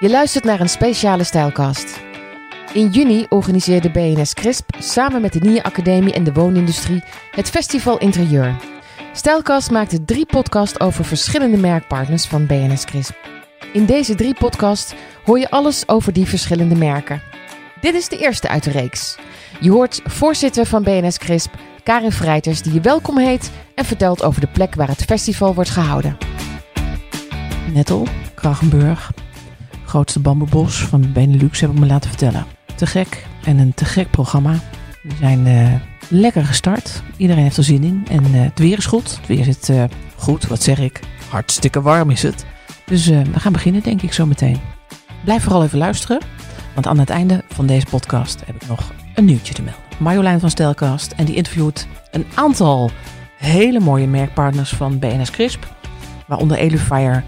Je luistert naar een speciale stijlkast. In juni organiseerde BNS Crisp samen met de NIE Academie en de woonindustrie het Festival Interieur. Stijlkast maakte drie podcasts over verschillende merkpartners van BNS Crisp. In deze drie podcasts hoor je alles over die verschillende merken. Dit is de eerste uit de reeks. Je hoort voorzitter van BNS Crisp, Karin Vrijters, die je welkom heet en vertelt over de plek waar het festival wordt gehouden. Nettel, Krachenburg, grootste bamboebos van Benelux, heb ik me laten vertellen. Te gek en een te gek programma. We zijn eh, lekker gestart. Iedereen heeft er zin in. En eh, het weer is goed. Het weer zit eh, goed, wat zeg ik. Hartstikke warm is het. Dus we gaan beginnen, denk ik, zo meteen. Blijf vooral even luisteren. Want aan het einde van deze podcast heb ik nog een nieuwtje te melden. Marjolein van Stelkast. En die interviewt een aantal hele mooie merkpartners van BNS Crisp. Waaronder Elufire,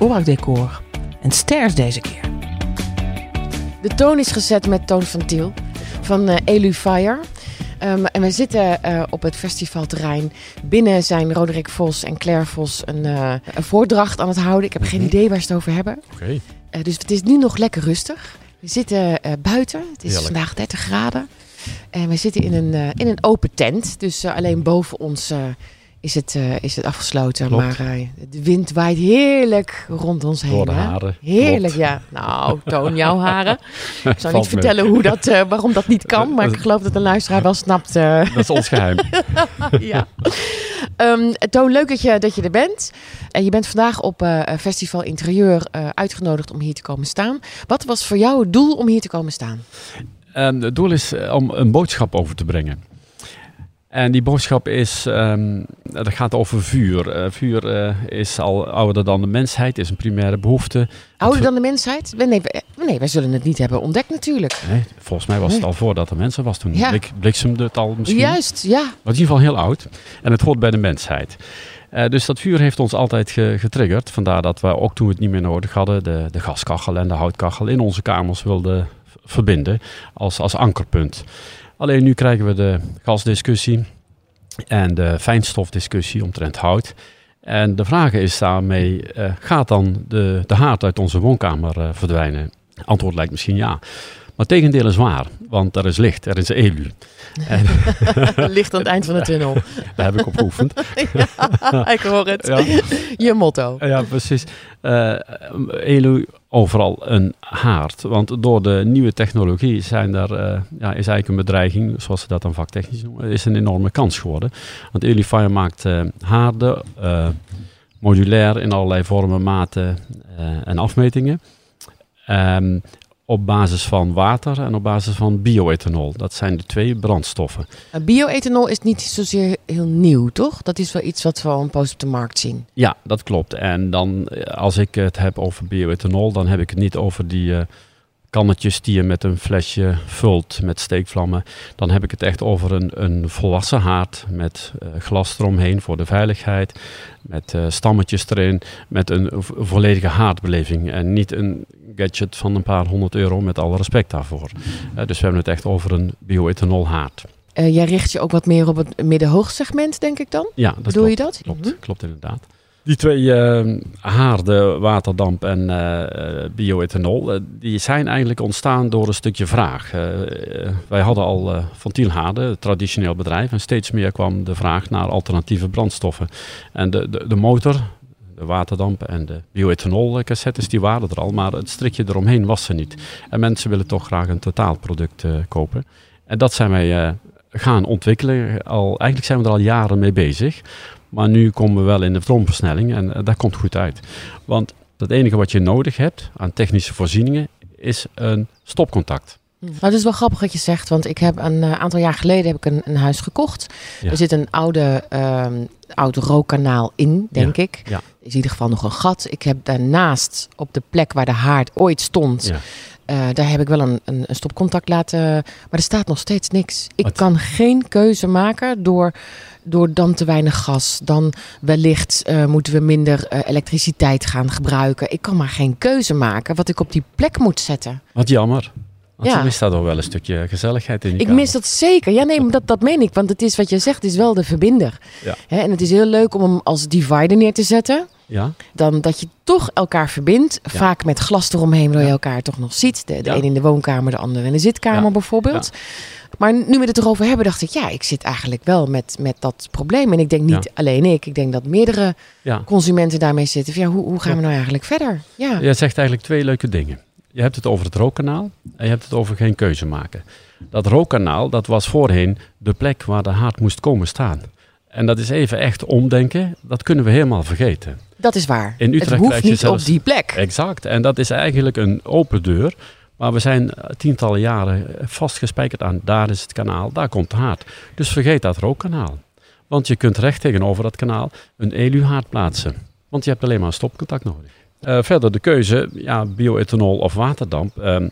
uh, Decor en Stairs deze keer. De toon is gezet met Toon van Tiel van uh, Elu Fire. Um, en we zitten uh, op het festivalterrein. Binnen zijn Roderick Vos en Claire Vos een, uh, een voordracht aan het houden. Ik heb geen idee waar ze het over hebben. Okay. Uh, dus het is nu nog lekker rustig. We zitten buiten. Het is Heerlijk. vandaag 30 graden. En we zitten in een, in een open tent. Dus alleen boven ons is het, uh, is het afgesloten. Klopt. Maar uh, de wind waait heerlijk rond ons heen. De haren. Heerlijk, Klopt. ja. Nou, toon jouw haren. Ik Valt niet vertellen hoe dat, uh, waarom dat niet kan. Maar ik geloof dat de luisteraar wel snapt. Dat is ons geheim. ja. Um, toon, leuk dat je, dat je er bent. En je bent vandaag op Festival Interieur uitgenodigd om hier te komen staan. Wat was voor jou het doel om hier te komen staan? Um, het doel is om een boodschap over te brengen. En die boodschap is, um, dat gaat over vuur. Uh, vuur uh, is al ouder dan de mensheid, is een primaire behoefte. Ouder dan de mensheid? Nee, nee, wij zullen het niet hebben ontdekt natuurlijk. Nee, volgens mij was Nee. het al voordat er mensen was toen. Ja. Blik, bliksemde het al misschien. Juist, ja. Maar in ieder geval heel oud. En het hoort bij de mensheid. Uh, dus dat vuur heeft ons altijd ge getriggerd. Vandaar dat we ook toen we het niet meer nodig hadden, de, de gaskachel en de houtkachel in onze kamers wilden verbinden als, als ankerpunt. Alleen nu krijgen we de gasdiscussie en de fijnstofdiscussie omtrent hout. En de vraag is daarmee, uh, gaat dan de, de haard uit onze woonkamer uh, verdwijnen? Antwoord lijkt misschien ja. Maar tegendeel is waar, want er is licht, er is elu. En licht aan het eind van de tunnel. Daar heb ik op geoefend. ja, ik hoor het. Ja. Je motto. Ja, precies. Uh, elu overal een haard. Want door de nieuwe technologie zijn er, uh, ja, is eigenlijk een bedreiging, zoals ze dat dan vaktechnisch noemen, is een enorme kans geworden. Want Elifire maakt uh, haarden, modulair in allerlei vormen, maten en afmetingen. Um, op basis van water en op basis van bioethanol. Dat zijn de twee brandstoffen. Bioethanol is niet zozeer heel nieuw, toch? Dat is wel iets wat we al een poos op de markt zien. Ja, dat klopt. En dan, als ik het heb over bioethanol, dan heb ik het niet over die uh, kannetjes die je met een flesje vult met steekvlammen. Dan heb ik het echt over een, een volwassen haard met uh, glas eromheen voor de veiligheid. Met uh, stammetjes erin, met een volledige haardbeleving. En niet een gadget van een paar honderd euro, met alle respect daarvoor. Uh, dus we hebben het echt over een bioethanol haard. Jij richt je ook wat meer op het midden-hoogsegment, denk ik dan? Ja, dat Bedoel klopt. je dat? Klopt, mm -hmm. klopt inderdaad. Die twee uh, haarden, waterdamp en uh, bioethanol, uh, die zijn eigenlijk ontstaan door een stukje vraag. Uh, wij hadden al van Tielhaarden, het traditioneel bedrijf, en steeds meer kwam de vraag naar alternatieve brandstoffen. En de, de, de motor, de waterdamp en de bioethanol cassettes, die waren er al, maar het strikje eromheen was er niet. En mensen willen toch graag een totaalproduct kopen. En dat zijn wij gaan ontwikkelen. Al, eigenlijk zijn we er al jaren mee bezig. Maar nu komen we wel in de stroomversnelling en uh, dat komt goed uit. Want het enige wat je nodig hebt aan technische voorzieningen is een stopcontact. Nou, dat is wel grappig wat je zegt, want ik heb een uh, aantal jaar geleden heb ik een, een huis gekocht. Ja. Er zit een oude, uh, oud rookkanaal in, denk ja. ik. Ja. Er is in ieder geval nog een gat. Ik heb daarnaast op de plek waar de haard ooit stond. Uh, daar heb ik wel een, een, een, stopcontact laten. Maar er staat nog steeds niks. Ik Wat? kan geen keuze maken door, door dan te weinig gas. Dan wellicht uh, moeten we minder uh, elektriciteit gaan gebruiken. Ik kan maar geen keuze maken wat ik op die plek moet zetten. Wat jammer. Want Ja. mist daar toch wel een stukje gezelligheid in Ik kamer. mis dat zeker. Ja, nee, dat, dat meen ik. Want het is wat je zegt, het is wel de verbinder. Ja. Hè, en het is heel leuk om hem als divider neer te zetten. Ja, Dan dat je toch elkaar verbindt. Ja. Vaak met glas eromheen, Ja. je elkaar toch nog ziet. De, de een in de woonkamer, de ander in de zitkamer Ja. bijvoorbeeld. Maar nu we het erover hebben, dacht ik, ja, ik zit eigenlijk wel met, met dat probleem. En ik denk niet Ja. alleen ik. Ik denk dat meerdere ja. consumenten daarmee zitten. Van, ja, hoe, hoe gaan we nou eigenlijk verder? Ja. Je zegt eigenlijk twee leuke dingen. Je hebt het over het rookkanaal en je hebt het over geen keuze maken. Dat rookkanaal, dat was voorheen de plek waar de haard moest komen staan. En dat is even echt omdenken, dat kunnen we helemaal vergeten. Dat is waar. In Utrecht het hoeft krijg je niet zelfs- op die plek. Exact, en dat is eigenlijk een open deur. Maar we zijn eh, tientallen jaren vastgespijkerd aan, daar is het kanaal, daar komt de haard. Dus vergeet dat rookkanaal. Want je kunt recht tegenover dat kanaal een ELU-haard plaatsen. Want je hebt alleen maar een stopcontact nodig. Eh, verder de keuze, ja, bioethanol of waterdamp. Ehm,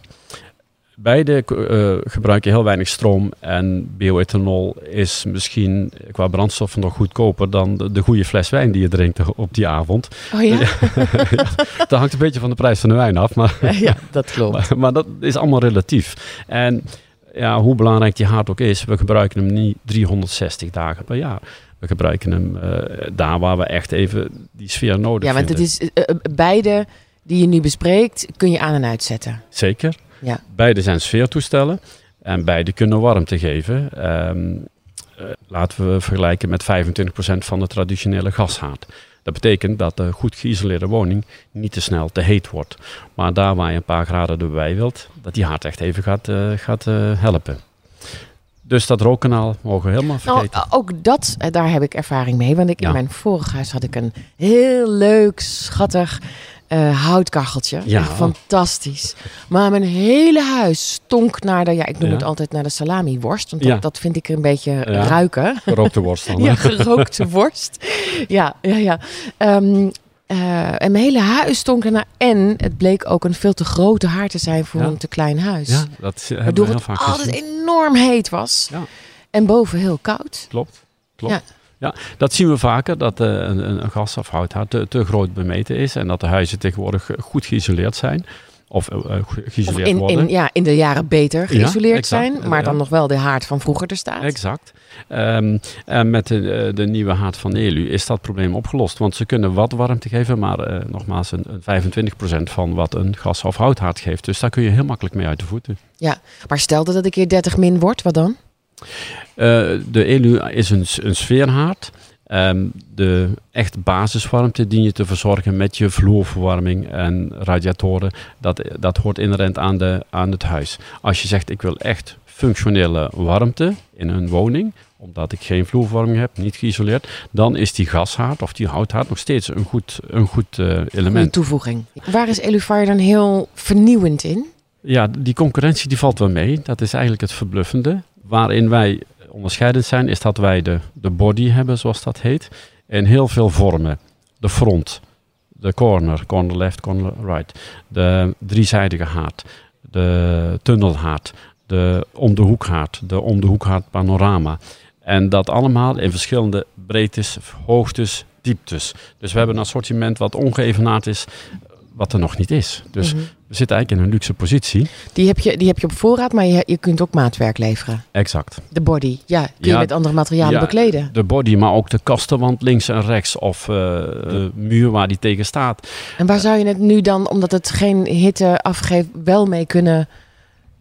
beide eh, gebruiken heel weinig stroom en bioethanol is misschien qua brandstoffen nog goedkoper dan de, de goede fles wijn die je drinkt op die avond. Oh ja? Dat hangt een beetje van de prijs van de wijn af, maar ja, dat klopt. maar, maar dat is allemaal relatief. En ja, hoe belangrijk die haard ook is, we gebruiken hem niet 360 dagen per jaar. We gebruiken hem eh, daar waar we echt even die sfeer nodig Ja, want het is eh, eh, beide die je nu bespreekt, kun je aan en uitzetten. Zeker. Ja. Beide zijn sfeertoestellen en beide kunnen warmte geven. Ehm, eh, laten we vergelijken met 25% van de traditionele gashaard. Dat betekent dat de goed geïsoleerde woning niet te snel te heet wordt. Maar daar waar je een paar graden erbij wilt, dat die haard echt even gaat, gaat helpen. Dus dat rookkanaal mogen we helemaal Nou, vergeten. ook dat, eh, daar heb ik ervaring mee. Want ik, in mijn vorig huis had ik een heel leuk, schattig eh, houtkacheltje. Ja. Echt fantastisch. Maar mijn hele huis stonk naar de, ja, ik noem Ja. het altijd naar de salami-worst. Want dat, Ja. dat vind ik een beetje ruiken. Gerookte worst dan. Ja, gerookte worst. Ja, ja, ja. Ehm, eh, en mijn hele huis stonk ernaar. En het bleek ook een veel te grote haard te zijn voor Ja. een te klein huis. Ja, dat waardoor het vaak altijd gezien. enorm heet was. Ja. En boven heel koud. Klopt. Klopt. Ja. Ja. dat zien we vaker, dat eh, een, een- gas- of houthaard te, te groot bemeten is. En dat de huizen tegenwoordig eh, goed geïsoleerd zijn. Of eh, eh, Of geïsoleerd in, worden. in, ja, in de jaren beter geïsoleerd exact. zijn. Maar dan Ja. nog wel de haard van vroeger er staat. Exact. Ehm, en met de, eh, de nieuwe haard van Elu is dat probleem opgelost. Want ze kunnen wat warmte geven, maar nogmaals een, een 25% van wat een gas- of houthaard geeft. Dus daar kun je heel makkelijk mee uit de voeten. Maar stel dat het een keer 30 min wordt, wat dan? De Elu is een, een sfeerhaard. Ehm, de echt basiswarmte dien je te verzorgen met je vloerverwarming en radiatoren. Dat, dat hoort inherent aan, de, aan het huis. Als je zegt ik wil echt functionele warmte in een woning, omdat ik geen vloerverwarming heb, niet geïsoleerd, dan is die gashaard of die houthaard nog steeds een goed, een goed eh, Een element. toevoeging. Waar is Elufire dan heel vernieuwend in? Ja, die concurrentie die valt wel mee. Dat is eigenlijk het verbluffende. Waarin wij onderscheidend zijn, is dat wij de, de body hebben, zoals dat heet. In heel veel vormen. De front, de corner, corner left, corner right. De driezijdige haard, de tunnelhaard, de om de hoekhaard, de om de hoekhaard panorama. En dat allemaal in verschillende breedtes, hoogtes, dieptes. Dus we hebben een assortiment wat ongeëvenaard is, wat er nog niet is. Dus Mhm. we zitten eigenlijk in een luxe positie. die, heb je, die heb je op voorraad, maar je, je kunt ook maatwerk leveren. Exact. De body, ja. Kun je Ja, met andere materialen ja, bekleden. De body, maar ook de kastenwand links en rechts. Of eh, de muur waar die tegen staat. En waar zou je het nu dan, omdat het geen hitte afgeeft, wel mee kunnen...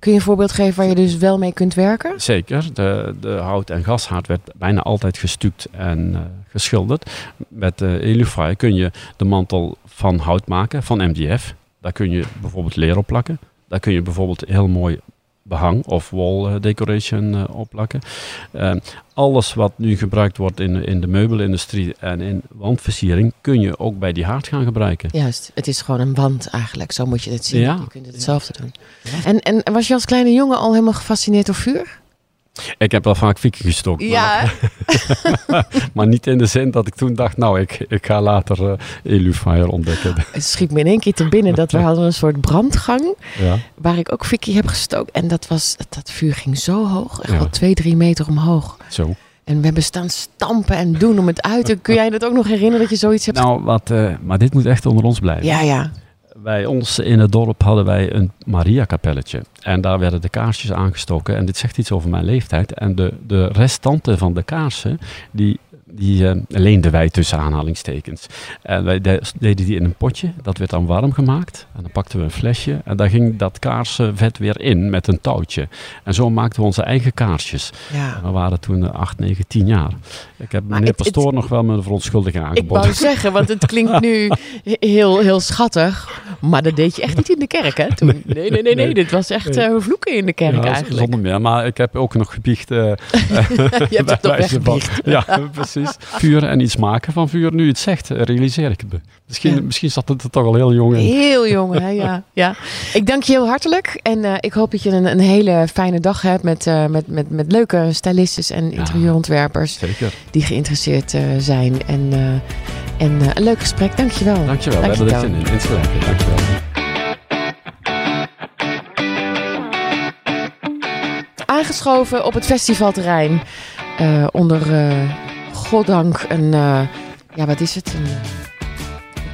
Kun je een voorbeeld geven waar je dus wel mee kunt werken? Zeker. De, de hout- en gashaard werd bijna altijd gestuukt en eh, geschilderd. Met de Elufire kun je de mantel van hout maken, van MDF. Daar kun je bijvoorbeeld leer op plakken. Daar kun je bijvoorbeeld heel mooi behang of wall eh, decoration eh, opplakken. Eh, alles wat nu gebruikt wordt in, in de meubelindustrie en in wandversiering, kun je ook bij die haard gaan gebruiken. Juist, het is gewoon een wand eigenlijk. Zo moet je het zien. Ja. Je kunt het hetzelfde doen. En, en was je als kleine jongen al helemaal gefascineerd door vuur? Ik heb wel vaak fikken gestoken. Maar, maar niet in de zin dat ik toen dacht, nou, ik, ik ga later eh Elufire ontdekken. het schiet me in één keer te binnen dat we hadden een soort brandgang ja. waar ik ook fikkie heb gestoken. En dat, was, dat vuur ging zo hoog, echt Ja. wel twee, drie meter omhoog. Zo. En we hebben staan stampen en doen om het uit te... Kun jij dat ook nog herinneren dat je zoiets hebt? Nou, wat, eh, maar dit moet echt onder ons blijven. ja, ja. Bij ons in het dorp hadden wij een Maria-kapelletje. En daar werden de kaarsjes aangestoken. En dit zegt iets over mijn leeftijd. En de, de restanten van de kaarsen, die die uh, leenden wij tussen aanhalingstekens. En wij de, deden die in een potje, dat werd dan warm gemaakt. En dan pakten we een flesje en daar ging dat kaarsvet weer in met een touwtje. En zo maakten we onze eigen kaarsjes. Ja. we waren toen 8, 9, 10 jaar. Ik heb maar meneer het, Pastoor het, nog wel mijn verontschuldiging aangeboden. Ik wou zeggen, want het klinkt nu heel, heel schattig. Maar dat deed je echt niet in de kerk, hè? Toen. Nee, nee, nee, nee. Dit was echt uh, vloeken in de kerk ja, eigenlijk. Zonder meer. Maar ik heb ook nog gebiecht. Uh, je hebt het toch weggebiecht. Ja, precies. Vuur en iets maken van vuur. Nu het zegt, realiseer ik het. Misschien, misschien zat het er toch al heel jong in. Heel jong, hè? Ja, ja. Ik dank je heel hartelijk. En uh, ik hoop dat je een, een, hele fijne dag hebt met, uh, met, met, met leuke stylistes en interieurontwerpers. Zeker. Die geïnteresseerd uh, zijn. En, en een leuk gesprek. Dank je wel. Dank je wel. We hebben er in. Insgelijks. Dank je wel. Aangeschoven op het festivalterrein. onder goddank een, uh, ja wat is het, een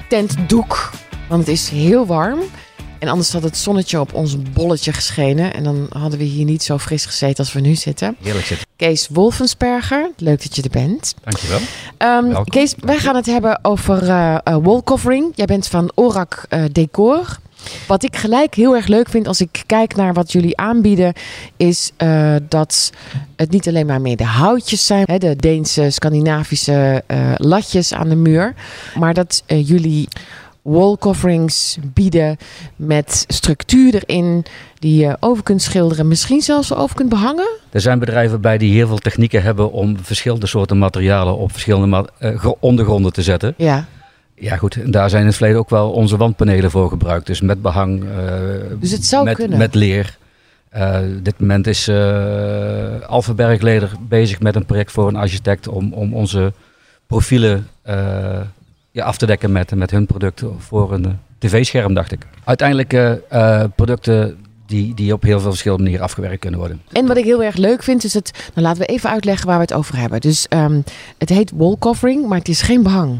tentdoek. Want het is heel warm. En anders had het zonnetje op ons bolletje geschenen. En dan hadden we hier niet zo fris gezeten als we nu zitten. Heerlijk zitten. Kees Wolfensperger, leuk dat je er bent. Dankjewel. Um, Kees, wij gaan het hebben over uh, uh, wallcovering. Jij bent van Orak Decor. Wat ik gelijk heel erg leuk vind als ik kijk naar wat jullie aanbieden, is uh, dat het niet alleen maar meer de houtjes zijn, hè, de Deense, Scandinavische uh, latjes aan de muur, maar dat uh, jullie wall coverings bieden met structuur erin die je over kunt schilderen, misschien zelfs over kunt behangen? Er zijn bedrijven bij die heel veel technieken hebben om verschillende soorten materialen op verschillende ondergronden te zetten. Ja. Ja, goed. En daar zijn in het verleden ook wel onze wandpanelen voor gebruikt. Dus met behang. Uh, dus het zou met, kunnen. Met leer. Uh, dit moment is uh, Alpha Bergleder bezig met een project voor een architect om, om onze profielen ja, af te dekken met, met hun producten voor een tv-scherm, dacht ik. Uiteindelijk producten die, die op heel veel verschillende manieren afgewerkt kunnen worden. En wat ik heel erg leuk vind, is het. Nou, laten we even uitleggen waar we het over hebben. Dus um, het heet wall covering, maar het is geen behang.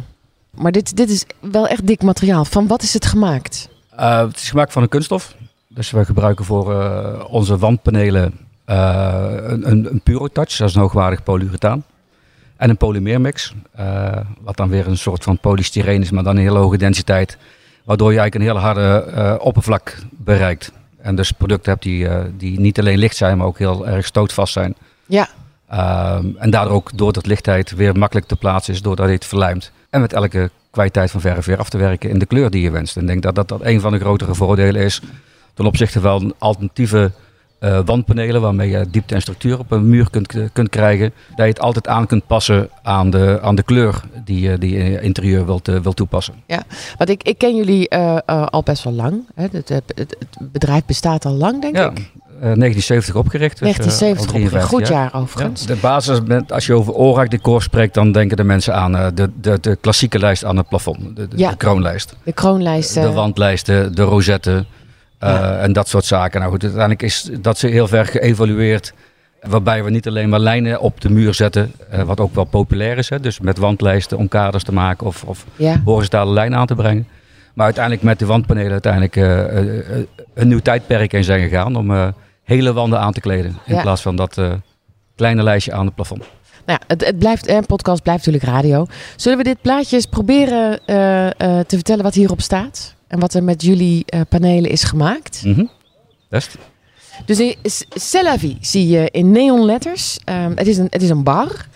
Maar dit, dit is wel echt dik materiaal. Van wat is het gemaakt? Uh, het is gemaakt van een kunststof. Dus we gebruiken voor uh, onze wandpanelen uh, een, een, een Purotouch, dat is een hoogwaardig polyurethaan. En een polymeermix, wat dan weer een soort van polystyreen is, maar dan een hele hoge densiteit. Waardoor je eigenlijk een hele harde oppervlak bereikt. En dus producten hebt die, die niet alleen licht zijn, maar ook heel erg stootvast zijn. Ja. Ehm, en daardoor ook door dat lichtheid weer makkelijk te plaatsen is, doordat het verlijmt. En met elke kwaliteit van verf weer af te werken in de kleur die je wenst. En ik denk dat dat, dat een van de grotere voordelen is ten opzichte van alternatieve uh, wandpanelen waarmee je diepte en structuur op een muur kunt, kunt krijgen. Dat je het altijd aan kunt passen aan de, aan de kleur die je die je interieur wilt, uh, wilt toepassen. Ja, want ik, ik ken jullie uh, al best wel lang. Hè? Het, het, het, bedrijf bestaat al lang, denk ja. ik. 1970 eh, opgericht. Dus, 1970 uh, opgericht. Goed jaar, jaar overigens. Ja, de basis, als je over ORAC decor spreekt, dan denken de mensen aan uh, de, de, de klassieke lijst aan het plafond. De, de, ja. de kroonlijst. De kroonlijst. De, wandlijsten, de rosetten uh, en dat soort zaken. Nou goed, uiteindelijk is dat ze heel ver geëvalueerd. Waarbij we niet alleen maar lijnen op de muur zetten, wat ook wel populair is. Hè, dus met wandlijsten om kaders te maken of, of horizontale lijnen aan te brengen. Maar uiteindelijk met de wandpanelen uiteindelijk een nieuw tijdperk in zijn gegaan om hele wanden aan te kleden. In ja. plaats van dat uh, kleine lijstje aan het plafond. Nou ja, het, het blijft, een podcast blijft natuurlijk radio. Zullen we dit plaatje eens proberen uh, uh, te vertellen wat hierop staat? En wat er met jullie panelen is gemaakt? Mm -hmm. Best. Dus in Cellavi zie je in neonletters. Um, het, is een, het is een bar.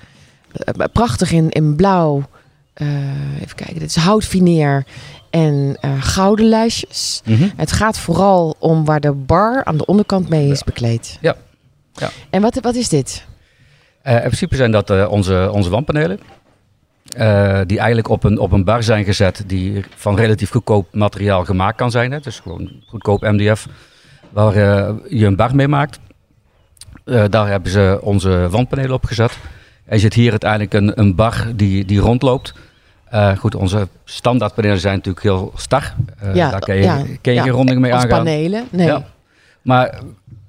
prachtig in, in blauw. even kijken, dit is houtfineer en uh, gouden lijstjes. Mhm. Mm -hmm. Het gaat vooral om waar de bar aan de onderkant mee is ja. bekleed. Ja. ja. En wat, wat is dit? Uh, in principe zijn dat uh, onze, onze wandpanelen. die eigenlijk op een, op een bar zijn gezet die van relatief goedkoop materiaal gemaakt kan zijn. Hè. Dus gewoon goedkoop MDF waar je een bar mee maakt. daar hebben ze onze wandpanelen op gezet. En je ziet hier uiteindelijk een, een bar die, die rondloopt. Uh, goed, onze standaardpanelen zijn natuurlijk heel star. Uh, ja, daar kun je, ja, kun je ja, geen ronding mee aangaan. panelen, nee. Ja. Maar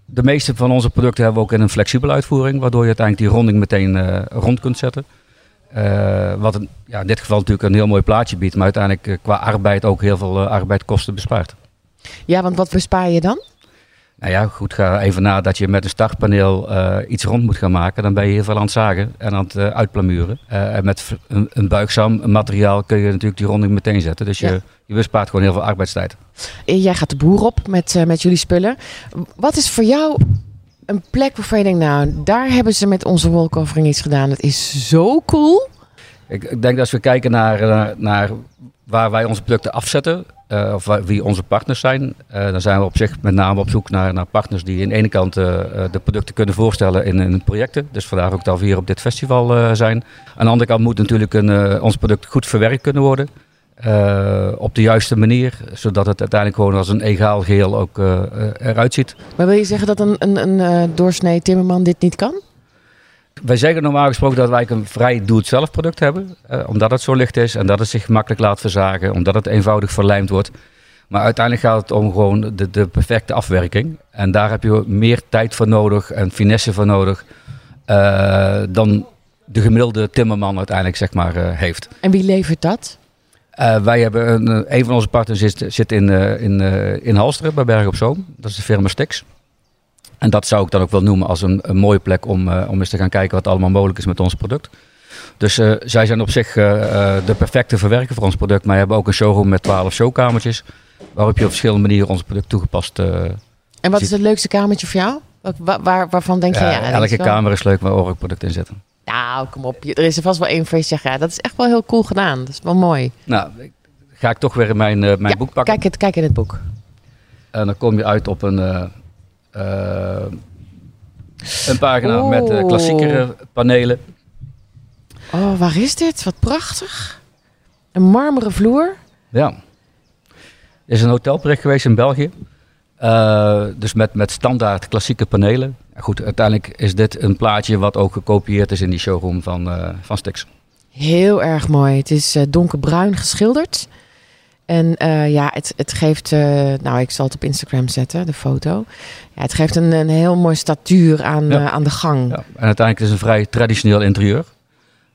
de meeste van onze producten hebben we ook in een flexibele uitvoering, waardoor je uiteindelijk die ronding meteen uh, rond kunt zetten. Eh, wat een, ja, in dit geval natuurlijk een heel mooi plaatje biedt, maar uiteindelijk eh, qua arbeid ook heel veel uh, arbeidkosten bespaart. Ja, want wat bespaar je dan? Nou ja, goed, ga even na dat je met een startpaneel iets rond moet gaan maken. Dan ben je heel veel aan het zagen en aan het uitplamuren. en met een, een, buigzaam materiaal kun je natuurlijk die ronding meteen zetten. Dus je, je bespaart gewoon heel veel arbeidstijd. Jij gaat de boer op met, met jullie spullen. Wat is voor jou een plek waarvan je denkt, nou, daar hebben ze met onze wallcovering iets gedaan. Het is zo cool. Ik, ik denk dat als we kijken naar, naar, eh, naar waar wij onze producten afzetten, uh, of wie onze partners zijn, uh, dan zijn we op zich met name op zoek naar, naar partners die aan de ene kant uh, de producten kunnen voorstellen in, in projecten. Dus vandaar ook dat we hier op dit festival zijn. Aan de andere kant moet natuurlijk een, ons product goed verwerkt kunnen worden. Op de juiste manier, zodat het uiteindelijk gewoon als een egaal geheel ook eruit ziet. Maar wil je zeggen dat een, een, een doorsnee timmerman dit niet kan? Wij zeggen normaal gesproken dat wij een vrij doe-het-zelf product hebben, omdat het zo licht is en dat het zich makkelijk laat verzagen, omdat het eenvoudig verlijmd wordt. Maar uiteindelijk gaat het om gewoon de, de perfecte afwerking. En daar heb je meer tijd voor nodig en finesse voor nodig dan de gemiddelde timmerman uiteindelijk zeg maar, heeft. En wie levert dat? Uh, wij hebben een, eh, een van onze partners zit, zit in, in, in Halsteren bij Berg op Zoom. Dat is de firma Stix. En dat zou ik dan ook wel noemen als een, een mooie plek om, om eens te gaan kijken wat allemaal mogelijk is met ons product. Dus zij zijn op zich de perfecte verwerker voor ons product. Maar we hebben ook een showroom met 12 showkamertjes. Waarop je op verschillende manieren ons product toegepast En wat is het leukste kamertje voor jou? Waar, waar, waarvan denk je, ja, ja elke kamer is leuk waar ook product in zitten. Nou, kom op. Er is er vast wel één voor je zegt, ja, dat is echt wel heel cool gedaan. Dat is wel mooi. Nou, ga ik toch weer in mijn, mijn boek pakken. Kijk, het, kijk in het boek. En dan kom je uit op een, een pagina met klassiekere panelen. Oh, waar is dit? Wat prachtig. Een marmeren vloer. Ja. Er is een hotelproject geweest in België. Uh, dus met, met standaard klassieke panelen. Goed, uiteindelijk is dit een plaatje wat ook gekopieerd is in die showroom van, uh, van Stix. Heel erg mooi. Het is uh, donkerbruin geschilderd. En ja, het, het geeft, nou ik zal het op Instagram zetten, de foto. Ja, het geeft een, een heel mooi statuur aan, ja. aan de gang. Ja. En uiteindelijk is het een vrij traditioneel interieur.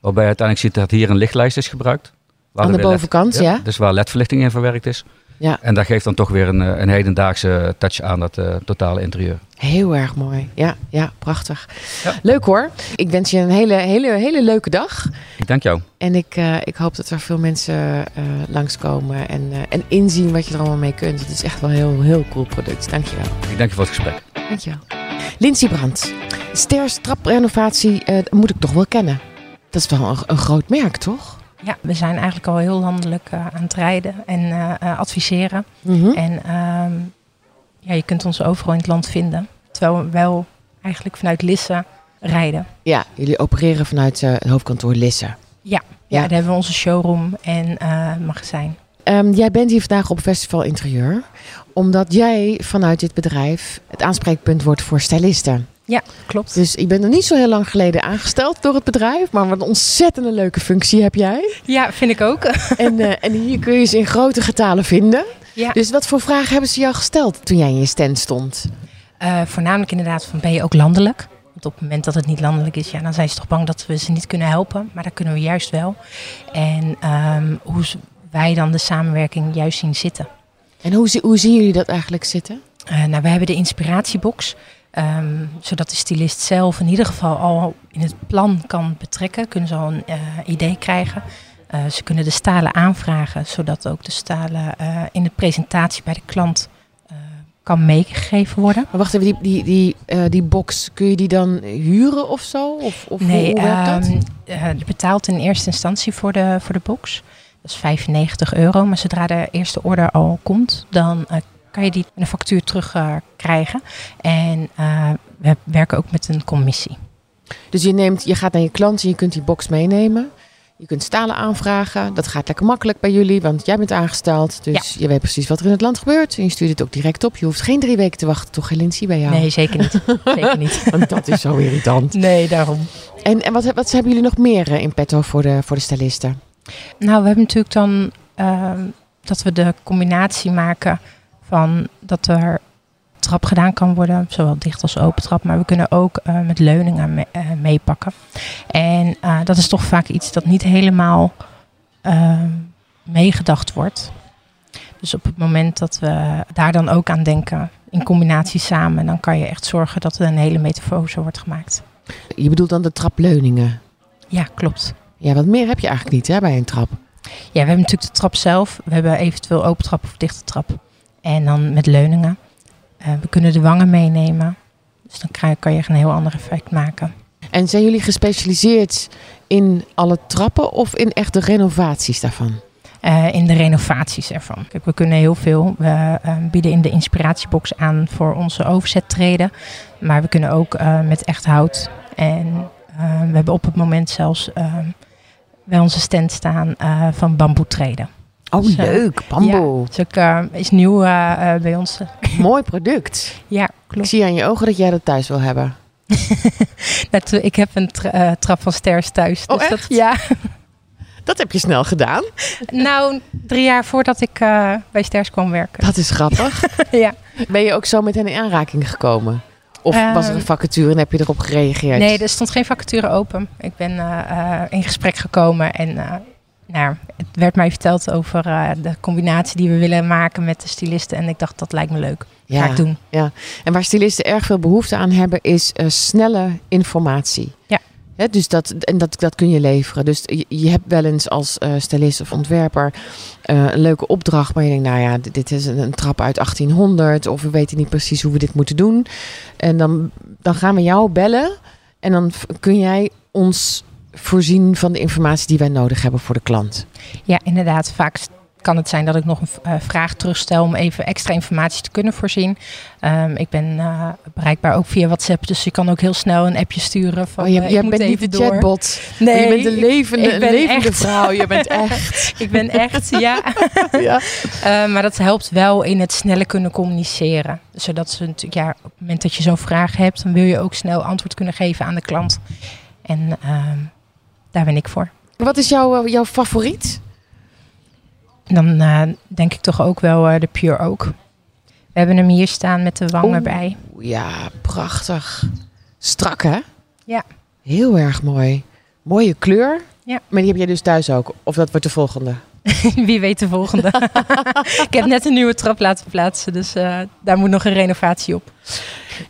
Waarbij je uiteindelijk ziet dat hier een lichtlijst is gebruikt. Aan de bovenkant, LED, ja. Dus waar ledverlichting in verwerkt is. Ja. En dat geeft dan toch weer een, een hedendaagse touch aan dat uh, totale interieur. Heel erg mooi. Ja, ja prachtig. Ja. Leuk hoor. Ik wens je een hele, hele, hele leuke dag. Ik dank jou. En ik, uh, ik hoop dat er veel mensen uh, langskomen en, en inzien wat je er allemaal mee kunt. Het is echt wel een heel, heel cool product. Dank je wel. Ik dank je voor het gesprek. Dank je wel. Lindsay Brandt. Sters traprenovatie moet ik toch wel kennen. Dat is wel een, een groot merk, toch? Ja, we zijn eigenlijk al heel landelijk uh, aan het rijden en uh, uh, adviseren. Mm -hmm. En um, ja, je kunt ons overal in het land vinden. Terwijl we wel eigenlijk vanuit Lisse rijden. Ja, jullie opereren vanuit het hoofdkantoor Lisse. Ja, ja, ja. daar hebben we onze showroom en magazijn. Um, jij bent hier vandaag op Festival Interieur. Omdat jij vanuit dit bedrijf het aanspreekpunt wordt voor stylisten. Ja, klopt. Dus ik ben nog niet zo heel lang geleden aangesteld door het bedrijf. Maar wat een ontzettende leuke functie heb jij. Ja, vind ik ook. En, uh, en hier kun je ze in grote getalen vinden. Ja. Dus wat voor vragen hebben ze jou gesteld toen jij in je stand stond? Uh, voornamelijk inderdaad van ben je ook landelijk? Want op het moment dat het niet landelijk is, ja, dan zijn ze toch bang dat we ze niet kunnen helpen. Maar dat kunnen we juist wel. En um, hoe wij dan de samenwerking juist zien zitten. En hoe, hoe zien jullie dat eigenlijk zitten? Uh, nou, we hebben de inspiratiebox. Um, zodat de stylist zelf in ieder geval al in het plan kan betrekken. Kunnen ze al een uh, idee krijgen. Uh, ze kunnen de stalen aanvragen, zodat ook de stalen uh, in de presentatie bij de klant kan meegegeven worden. Maar wacht even, die, die, die, die box, kun je die dan huren of zo? Of, of nee, hoe werkt dat? Je betaalt in eerste instantie voor de, voor de box. Dat is 95 euro. Maar zodra de eerste order al komt, dan kan je die een factuur terugkrijgen. Uh, en uh, we werken ook met een commissie. Dus je, neemt, je gaat naar je klant en je kunt die box meenemen. Je kunt stalen aanvragen. Dat gaat lekker makkelijk bij jullie, want jij bent aangesteld. Dus ja. je weet precies wat er in het land gebeurt. En je stuurt het ook direct op. Je hoeft geen drie weken te wachten, toch, Lindsay, bij jou? Nee, zeker niet. zeker niet. want dat is zo irritant. Nee, daarom. En, en wat, wat hebben jullie nog meer in petto voor de, voor de stylisten? Nou, we hebben natuurlijk dan uh, dat we de combinatie maken van dat er trap gedaan kan worden, zowel dicht als open trap. Maar we kunnen ook uh, met leuningen me, uh, meepakken. En uh, dat is toch vaak iets dat niet helemaal ehm, meegedacht wordt. Dus op het moment dat we daar dan ook aan denken, in combinatie samen, dan kan je echt zorgen dat er een hele metamfose wordt gemaakt. Je bedoelt dan de trapleuningen? Ja, klopt. Ja, wat meer heb je eigenlijk niet hè, bij een trap. Ja, we hebben natuurlijk de trap zelf. We hebben eventueel open trap of dichte trap. En dan met leuningen. Uh, we kunnen de wangen meenemen. Dus dan kan je een heel ander effect maken. En zijn jullie gespecialiseerd in alle trappen of in echt de renovaties daarvan? Uh, in de renovaties ervan. Kijk, we kunnen heel veel. We uh, bieden in de inspiratiebox aan voor onze overzettreden. Maar we kunnen ook uh, met echt hout. En we hebben op het moment zelfs bij onze stand staan van bamboetreden. Oh, dus, leuk. Bamboe. Ja, dus ook, is nieuw bij ons. Mooi product. ja, klopt. Ik zie aan je ogen dat jij dat thuis wil hebben. dat, ik heb een tra trap van Sters thuis. Oh, dus echt? Dat, ja. Dat heb je snel gedaan. Nou, drie jaar voordat ik bij Sters kwam werken. Dat is grappig. ja. Ben je ook zo met hen in aanraking gekomen? Of was er een vacature en heb je erop gereageerd? Nee, er stond geen vacature open. Ik ben uh, in gesprek gekomen en nou, het werd mij verteld over de combinatie die we willen maken met de stylisten. En ik dacht, dat lijkt me leuk. Ja, Ga ik doen. Ja. En waar stylisten erg veel behoefte aan hebben, is snelle informatie. Ja. He, dus dat, en dat, dat kun je leveren. Dus je, je hebt wel eens als uh, stylist of ontwerper uh, een leuke opdracht. Maar je denkt, nou ja, dit, dit is een, een, trap uit 1800. Of we weten niet precies hoe we dit moeten doen. En dan, dan gaan we jou bellen. En dan kun jij ons voorzien van de informatie die wij nodig hebben voor de klant. Ja, inderdaad. Vaak kan het zijn dat ik nog een uh, vraag terugstel om even extra informatie te kunnen voorzien. Um, ik ben uh, bereikbaar ook via WhatsApp, dus je kan ook heel snel een appje sturen. Van, oh, je, uh, ik bent niet de door. chatbot. Nee, je bent een levende, ik, ik ben levende echt. vrouw. Je bent echt. ik ben echt, ja. ja. maar dat helpt wel in het sneller kunnen communiceren. Zodat ze natuurlijk, ja, op het moment dat je zo'n vraag hebt, dan wil je ook snel antwoord kunnen geven aan de klant. En ehm, daar ben ik voor. Wat is jouw, jouw favoriet? Dan uh, denk ik toch ook wel uh, de Pure Oak. We hebben hem hier staan met de wang erbij. Ja, prachtig. Strak hè? Ja. Heel erg mooi. Mooie kleur. Ja. Maar die heb jij dus thuis ook? Of dat wordt de volgende? Wie weet de volgende. ik heb net een nieuwe trap laten plaatsen, dus uh, daar moet nog een renovatie op.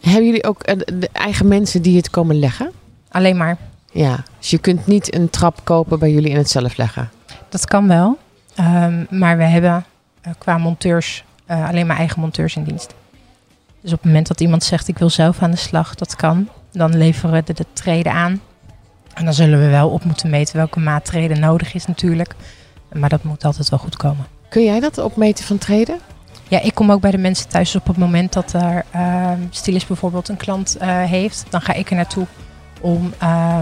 Hebben jullie ook de eigen mensen die het komen leggen? Alleen maar. Ja, dus je kunt niet een trap kopen bij jullie en het zelf leggen? Dat kan wel. Um, maar we hebben uh, qua monteurs uh, alleen maar eigen monteurs in dienst. Dus op het moment dat iemand zegt ik wil zelf aan de slag, dat kan. Dan leveren we de, de treden aan. En dan zullen we wel op moeten meten welke maattreden nodig is natuurlijk. Maar dat moet altijd wel goed komen. Kun jij dat opmeten van treden? Ja, ik kom ook bij de mensen thuis op het moment dat er uh, stylist bijvoorbeeld een klant uh, heeft. Dan ga ik er naartoe om uh,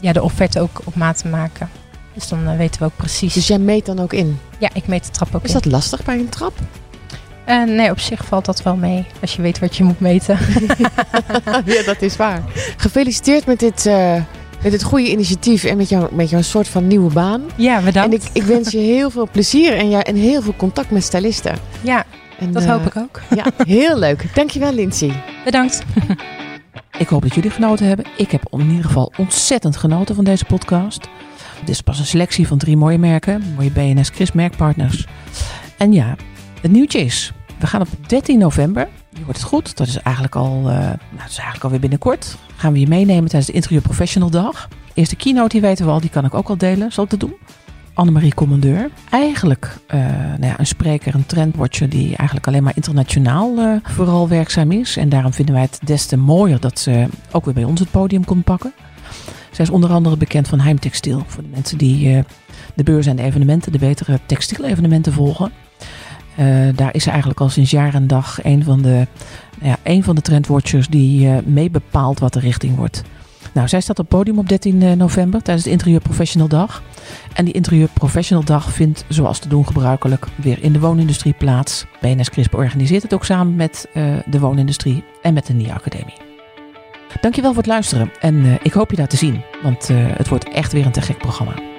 ja, de offerte ook op maat te maken. Dus dan uh, weten we ook precies. Dus jij meet dan ook in? Ja, ik meet de trap ook Is in. dat lastig bij een trap? Uh, nee, op zich valt dat wel mee. Als je weet wat je moet meten. ja, dat is waar. Gefeliciteerd met dit, uh, met dit goede initiatief en met, jou, met jouw soort van nieuwe baan. Ja, bedankt. En ik, ik wens je heel veel plezier en, ja, en heel veel contact met stylisten. Ja, en, dat uh, hoop ik ook. ja, heel leuk. Dankjewel, Lindsay. Bedankt. Ik hoop dat jullie genoten hebben. Ik heb in ieder geval ontzettend genoten van deze podcast. Dit is pas een selectie van drie mooie merken. Mooie BNS Chris merkpartners. En ja, het nieuwtje is... We gaan op 13 november, je hoort het goed, dat is eigenlijk al, uh, nou, dat is eigenlijk alweer binnenkort. Gaan we je meenemen tijdens de Interieur Professional Dag. Eerste keynote, die weten we al, die kan ik ook al delen. Zal ik dat doen? Annemarie Commandeur. Eigenlijk uh, nou ja, een spreker, een trendwatcher die eigenlijk alleen maar internationaal uh, vooral werkzaam is. En daarom vinden wij het des te mooier dat ze ook weer bij ons het podium komt pakken. Zij is onder andere bekend van Heimtextiel. Voor de mensen die uh, de beurs en de evenementen, de betere textielevenementen volgen. Daar is ze eigenlijk al sinds jaar en dag een van de, ja, een van de trendwatchers die mee bepaalt wat de richting wordt. Nou, zij staat op podium op 13 november tijdens de Interieur Professional Dag. En die Interieur Professional Dag vindt, zoals te doen gebruikelijk, weer in de woonindustrie plaats. BNS Crisp organiseert het ook samen met uh, de woonindustrie en met de NIA Academie. Dankjewel voor het luisteren en uh, ik hoop je daar te zien, want het wordt echt weer een te gek programma.